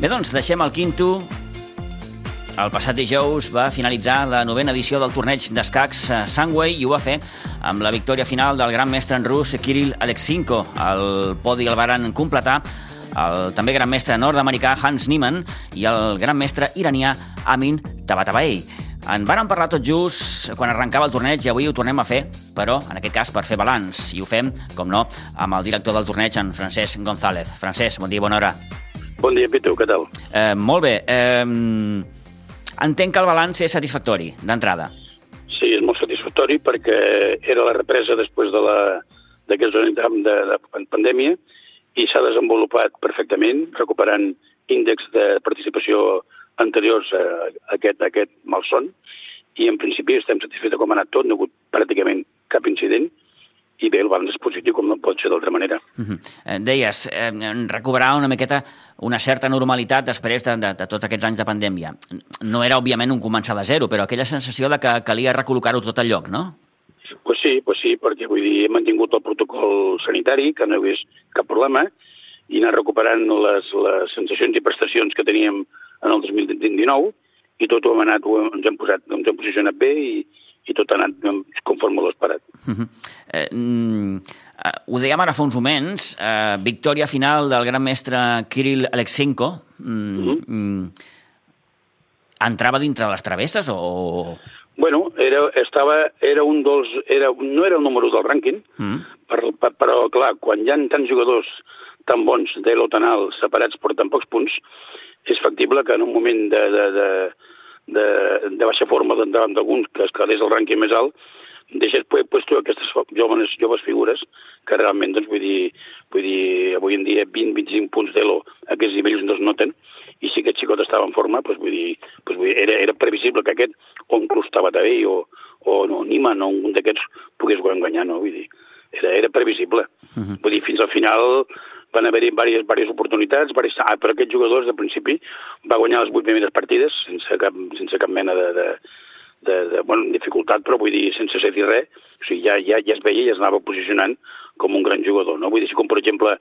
Bé, doncs, deixem el quinto. El passat dijous va finalitzar la novena edició del torneig d'escacs eh, Sunway i ho va fer amb la victòria final del gran mestre en rus Kirill Alexinko. El podi el varen completar el també gran mestre nord-americà Hans Niemann i el gran mestre iranià Amin Tabatabai. En vàrem parlar tot just quan arrencava el torneig i avui ho tornem a fer, però en aquest cas per fer balanç. I ho fem, com no, amb el director del torneig, en Francesc González. Francesc, bon dia, bona hora. Bon dia, Pitu, què tal? Eh, molt bé. Eh, entenc que el balanç és satisfactori, d'entrada. Sí, és molt satisfactori perquè era la represa després de la d'aquest zona de, de pandèmia i s'ha desenvolupat perfectament, recuperant índexs de participació anteriors a aquest, a aquest malson, i en principi estem satisfets de com ha anat tot, no ha hagut pràcticament cap incident, i bé, el balanç és positiu, com no pot ser d'altra manera. Uh -huh. Deies, eh, recuperar una miqueta una certa normalitat després de, de, de tots aquests anys de pandèmia. No era, òbviament, un començar de zero, però aquella sensació de que calia recol·locar-ho tot al lloc, no? Pues sí, pues sí, perquè vull dir, hem mantingut el protocol sanitari, que no hi hagués cap problema, i anar recuperant les, les sensacions i prestacions que teníem en el 2019, i tot ho hem anat, ho hem, ens hem, posat, ens hem posicionat bé i, i tot ha anat conforme l'ho esperat. Uh -huh. eh, mm, eh, ho dèiem ara fa uns moments, eh, victòria final del gran mestre Kirill Alexenko. Mm, uh -huh. mm, entrava dintre de les travesses o...? Bueno, era, estava, era un dels... Era, no era el número del rànquing, uh -huh. per, per, però, clar, quan hi ha tants jugadors tan bons d'elo tan alt, separats per tan pocs punts, és factible que en un moment de, de, de, de, de baixa forma davant d'alguns que es quedés el rànquing més alt, deixés puesto aquestes joves, joves figures que realment, doncs, vull dir, vull dir avui en dia 20-25 punts d'elo a aquests nivells no es noten, i si aquest xicot estava en forma, doncs, vull dir, doncs, vull dir era, era previsible que aquest o inclús Tabatavell o, o no, Nima, no, un d'aquests pogués guanyar, no? Vull dir, era, era previsible. Uh -huh. Vull dir, fins al final van haver-hi diverses, diverses oportunitats, diverses... Ah, però aquest jugador, de principi, va guanyar les vuit primeres partides sense cap, sense cap mena de, de, de, de bueno, dificultat, però vull dir, sense ser dir res, o sigui, ja, ja, ja es veia i es anava posicionant com un gran jugador, no? Vull dir, si com, per exemple,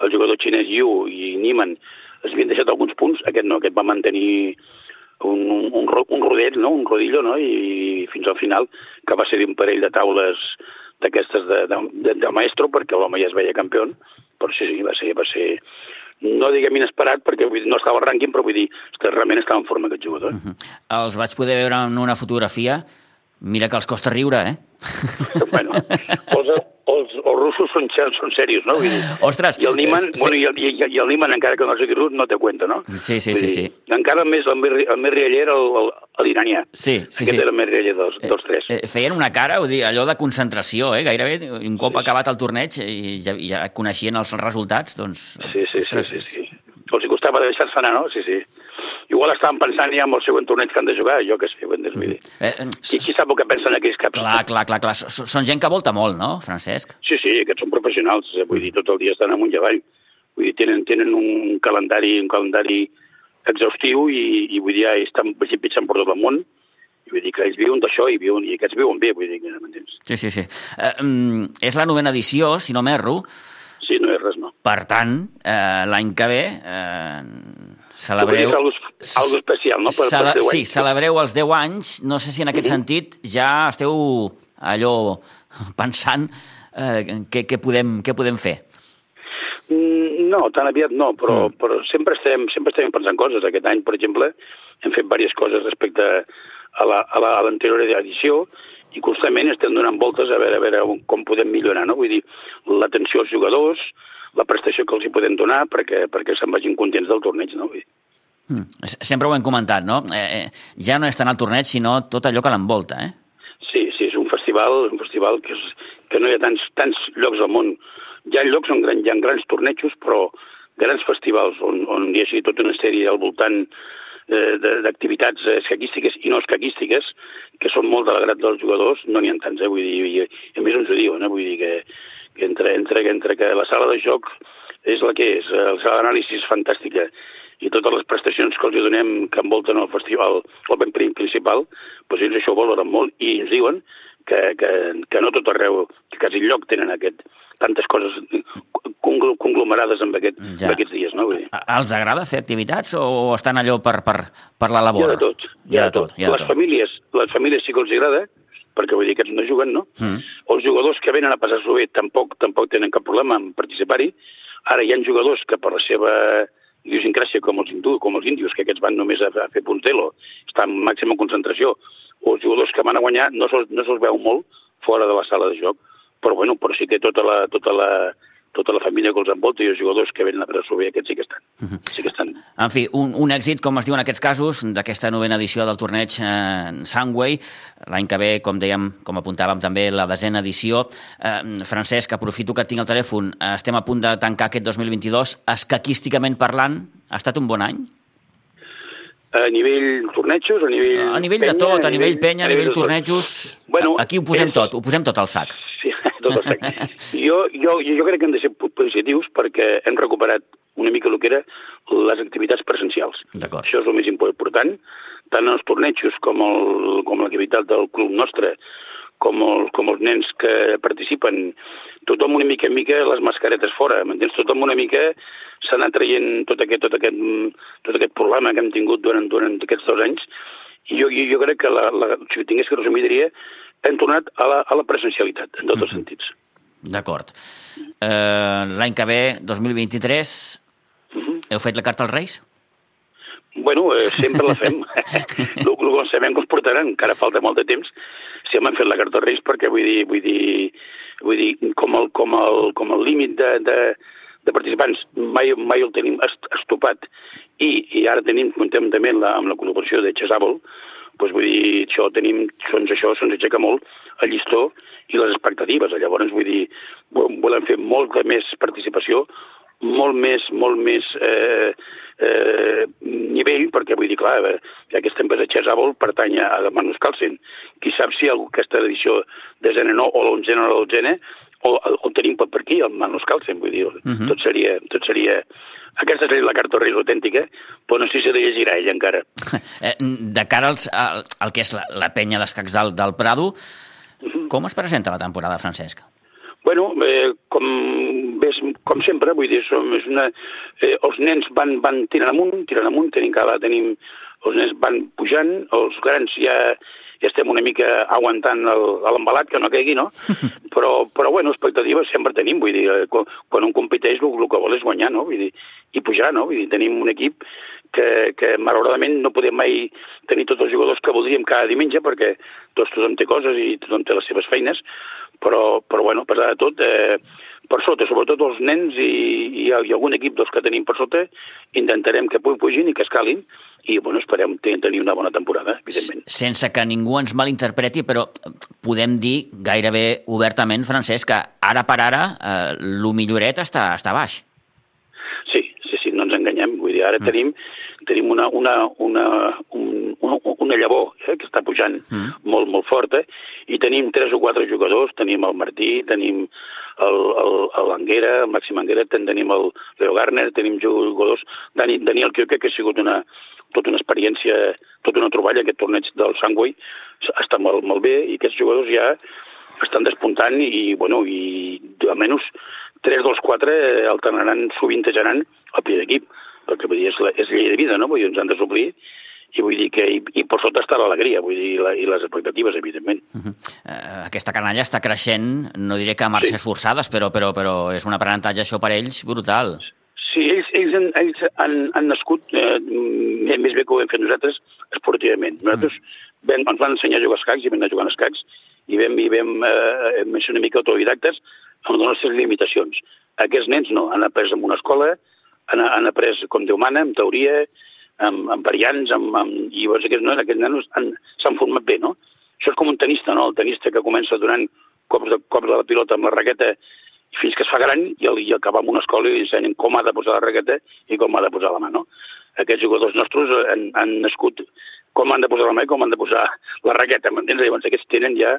el jugador xinès Yu i Niemann es havien deixat alguns punts, aquest no, aquest va mantenir un, un, un, rodet, no? un rodillo, no? I, i fins al final, que va ser un parell de taules d'aquestes de, de, de, de maestro, perquè l'home ja es veia campió, però sí, sí, va ser, va ser no diguem inesperat, perquè vull dir, no estava al rànquing, però vull dir que realment estava en forma aquest jugador. Uh -huh. Els vaig poder veure en una fotografia, mira que els costa riure, eh? Bueno, els, els, els russos són, són serios, no? Dir, Ostres! I el Niman, eh, bueno, i el, i, i el Niman, encara que no sigui rus, no té cuenta, no? Sí, sí, sí, sí. Encara més, el més, el més rialler era l'iranià. Sí, sí, Aquest sí. era el més rialler dels, dels tres. Eh, feien una cara, vull dir, allò de concentració, eh? Gairebé, un cop sí. acabat el torneig i ja, ja coneixien els resultats, doncs... Sí, sí, ostres, sí, sí, sí. Els costava deixar-se anar, no? Sí, sí. Igual estaven pensant ja en el següent torneig que han de jugar, jo què sé, ho hem de mm. eh, qui, qui sap el que pensen aquells caps? Clar, clar, clar, clar. Són gent que volta molt, no, Francesc? Sí, sí, aquests són professionals, eh? vull dir, tot el dia estan amunt i avall. Vull dir, tenen, tenen un calendari, un calendari exhaustiu i, i vull dir, ja estan pitjant per tot el món, i vull dir que ells viuen d'això i, viuen, i aquests viuen bé, vull dir, que m'entens? Sí, sí, sí. Eh, um, és la novena edició, si no m'erro. Sí, no és res, no. Per tant, eh, l'any que ve eh, celebreu... Algo, algo especial, no? Per, Cele... per sí, celebreu els 10 anys. No sé si en aquest mm -hmm. sentit ja esteu allò pensant eh, què, què, podem, què podem fer. Mm, no, tan aviat no, però, mm. però sempre, estem, sempre estem pensant coses. Aquest any, per exemple, hem fet diverses coses respecte a l'anterior la, a la, edició i constantment estem donant voltes a veure, a veure com podem millorar, no? Vull dir, l'atenció als jugadors, la prestació que els hi podem donar perquè, perquè se'n vagin contents del torneig, no? Mm. Sempre ho hem comentat, no? Eh, eh, ja no és tant el torneig, sinó tot allò que l'envolta, eh? Sí, sí, és un festival, un festival que, és, que no hi ha tants, tants llocs al món. Hi ha llocs on hi ha grans tornejos, però grans festivals on, on hi hagi tota una sèrie al voltant eh, d'activitats escaquístiques i no escaquístiques, que són molt de l'agrat dels jugadors, no n'hi ha tants, eh? Vull dir, i, a més ens ho diuen, eh? Vull dir que entre, entre, entre que la sala de joc és la que és, la sala d'anàlisi és fantàstica, i totes les prestacions que els donem que envolten el festival, el ben principal, doncs ells això ho valoren molt i ens diuen que, que, que no tot arreu, que quasi lloc tenen aquest, tantes coses conglomerades en, aquest, ja. en aquests dies. No? Vull dir. Els agrada fer activitats o estan allò per, per, per la labor? Hi ha de tot. Hi ha, ha de tot. Hi ha les, tot. Famílies, les famílies sí que els agrada, perquè vull dir que no juguen, no? Mm. Els jugadors que venen a passar-s'ho bé tampoc, tampoc tenen cap problema en participar-hi. Ara hi ha jugadors que per la seva idiosincràsia com els hindús, com els índios, que aquests van només a, a fer punts d'elo, estan en màxima concentració, o els jugadors que van a guanyar no se'ls no se veu molt fora de la sala de joc, però bueno, però sí que tota la, tota la, tota la família que els envolta i els jugadors que venen a prendre bé, aquests sí que estan. Uh mhm. -huh. sí que estan. En fi, un, un èxit, com es diu en aquests casos, d'aquesta novena edició del torneig eh, Sunway, l'any que ve, com dèiem, com apuntàvem també, la desena edició. Eh, Francesc, aprofito que tinc el telèfon, estem a punt de tancar aquest 2022. Escaquísticament parlant, ha estat un bon any? A nivell tornejos, a nivell... A nivell penya, de tot, a nivell penya, a nivell, a nivell tornejos... Bueno, aquí ho posem és... tot, ho posem tot al sac. Sí, tot el sac. jo, jo, jo crec que hem de ser positius perquè hem recuperat una mica el que era les activitats presencials. Això és el més important, tant els tornejos com, el, com l'activitat del club nostre, com, el, com els nens que participen, tothom una mica en mica les mascaretes fora, m'entens? Tothom una mica s'ha anat traient tot aquest, tot, aquest, tot aquest problema que hem tingut durant, durant aquests dos anys, i jo, jo, jo crec que la, la, si tingués que resumir diria hem tornat a la, a la presencialitat, en tots els mhm. sentits. D'acord. Uh, L'any que ve, 2023, uh -huh. heu fet la carta als Reis? Bueno, eh, sempre la fem. el, el, sabem que us portaran, encara falta molt de temps, si hem fet la carta als Reis, perquè vull dir, vull dir, vull dir com el, com el, com el límit de, de, de participants mai, mai el tenim estopat i, i ara tenim, comptem també amb la, amb la col·laboració de Chesable, doncs vull dir, això tenim, doncs això se'ns aixeca molt el llistó i les expectatives. Llavors, vull dir, volem fer molta més participació, molt més, molt més eh, eh, nivell, perquè vull dir, clar, eh, aquesta empresa Chesable pertany a Manus Carlsen. Qui sap si aquesta edició de Zena no, o l'onzena o l'onzena, o, o tenim per aquí, el Manus Carlsen, vull dir, uh mhm. -huh. tot, seria, tot seria aquesta seria la carta Reis autèntica, però no sé si de llegirà ell encara. Eh, de cara als, al, al que és la, la penya d'escacs del, del Prado, mhm. com es presenta la temporada, Francesc? Bueno, eh, com, ves, com sempre, vull dir, som, és una, eh, els nens van, van tirant amunt, tirant amunt, tenim cada tenim, nens van pujant, els grans ja, ja estem una mica aguantant l'embalat que no caigui, no? Però, però bueno, expectatives sempre tenim, vull dir, eh, quan, quan un competeix el, el que vol és guanyar, no? Vull dir, i pujar, no? Vull dir, tenim un equip que, que malauradament no podem mai tenir tots els jugadors que voldríem cada diumenge perquè tots tothom té coses i tothom té les seves feines, però, però bueno, per de tot, eh, per sota, sobretot els nens i, i, i algun equip dels que tenim per sota, intentarem que pugin i que escalin i bueno, esperem tenir una bona temporada, evidentment. Sense que ningú ens malinterpreti, però podem dir gairebé obertament, Francesc, que ara per ara eh, milloret està, està baix. Sí, sí, sí, no ens enganyem. Vull dir, ara mm. tenim, tenim una, una, una, un, una, llavor eh, que està pujant mm. molt, molt forta i tenim tres o quatre jugadors, tenim el Martí, tenim l'Anguera, Màxim Anguera, tenim el Leo Garner, tenim jugadors, Dani, Daniel Kioque, que ha sigut una, tota una experiència, tota una troballa, aquest torneig del Sangway, està molt, molt bé i aquests jugadors ja estan despuntant i, bueno, i almenys tres dels quatre alternaran, sovintejaran el primer equip, perquè vull dir, és, la, és llei de vida, no? Vull dir, ens han de suplir i vull dir que i, i per sota està l'alegria vull dir, la, i les expectatives, evidentment. Uh -huh. uh, aquesta canalla està creixent, no diré que a marxes sí. forçades, però, però, però és un aprenentatge això per ells brutal. Sí, ells, ells, han, ells han, han nascut, eh, més bé que ho hem fet nosaltres, esportivament. Nosaltres mm. vam, ens van ensenyar a jugar escacs i vam anar jugant escacs i vam, i vam eh, ser una mica autodidactes amb les nostres limitacions. Aquests nens no, han après en una escola, han, han après com Déu mana, en teoria, amb, amb variants, amb, amb, i llavors aquests, no, aquests nanos s'han format bé, no? Això és com un tenista, no? El tenista que comença donant cops de, cops de la pilota amb la raqueta fins que es fa gran i, el, i acaba en una escola i li ensenyen com ha de posar la raqueta i com ha de posar la mà, no? Aquests jugadors nostres han, han nascut com han de posar la mà i com han de posar la raqueta, m'entens? Llavors aquests tenen ja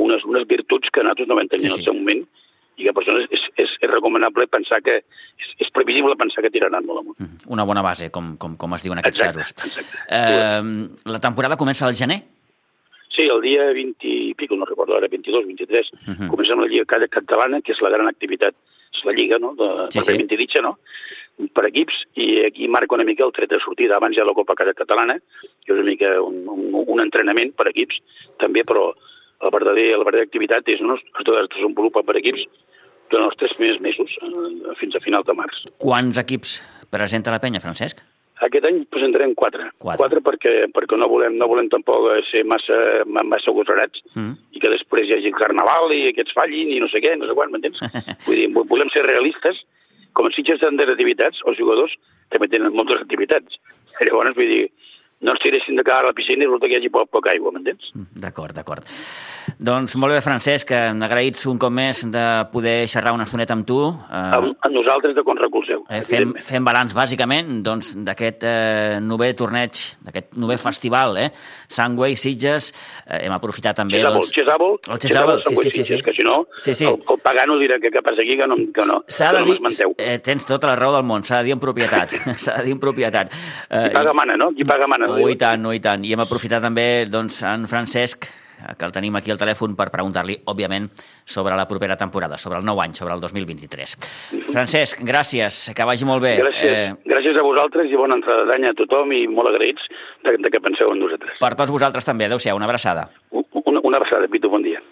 unes, unes virtuts que nosaltres no vam tenir sí, sí. en el seu moment i que per això és, és, és recomanable pensar que és, és previsible pensar que tiraran molt amunt. Mm-hmm. Una bona base, com, com, com es diu en aquests exacte, casos. Exacte. Eh, la temporada comença al gener? Sí, el dia 20 i pico, no recordo ara, 22, 23, uh -huh. comencem la Lliga Catalana, que és la gran activitat la Lliga, no? De, Sí, sí. Ditxa, no? per equips, i aquí marca una mica el tret de sortida. Abans hi ha la Copa Catalana, que és una mica un, un, un entrenament per equips, també, però la verdader, la verdadera activitat és, no, es desenvolupa per equips durant els tres primers mesos, eh, fins a final de març. Quants equips presenta la penya, Francesc? Aquest any presentarem quatre. Quatre. quatre perquè, perquè no, volem, no volem tampoc ser massa, ma- massa gosarats Mm. i que després hi hagi el carnaval i aquests fallin i no sé què, no sé quan, m'entens? Vull dir, vo- volem ser realistes. Com a Sitges tenen activitats, els jugadors també tenen moltes activitats. Llavors, vull dir, no ens tiressin de cara a la piscina i resulta que hi hagi poc, poca aigua, m'entens? Mm, D'acord, d'acord. Doncs molt bé, Francesc, eh, agraïts un cop més de poder xerrar una estoneta amb tu. Eh, Amb, amb nosaltres de com recolzeu. eh, fem, fem balanç, bàsicament, doncs, d'aquest eh, nové torneig, d'aquest nové festival, eh? Sangway, Sitges. Eh, hem aprofitat també... Xesàbol, doncs, Xesàbol, El Xesàbol, sí, sí, sí, sí. que si no, Sí, sí. El, el pagano dirà que passa aquí, que no, que no, que de no m'esmenteu. eh, tens tota la raó del món, s'ha de dir en propietat, s'ha de dir en propietat. Eh, Qui paga mana, no? Qui paga mana. Oh, i tant, oh, i tant. I hem aprofitat també doncs, en Francesc, que el tenim aquí al telèfon, per preguntar-li, òbviament, sobre la propera temporada, sobre el nou any, sobre el 2023. Francesc, gràcies, que vagi molt bé. Gràcies, eh... gràcies a vosaltres i bona entrada d'any a tothom i molt agraïts de, de que penseu en nosaltres. per tots vosaltres també. Adéu-siau, una abraçada. Una, una abraçada, Pitu, bon dia.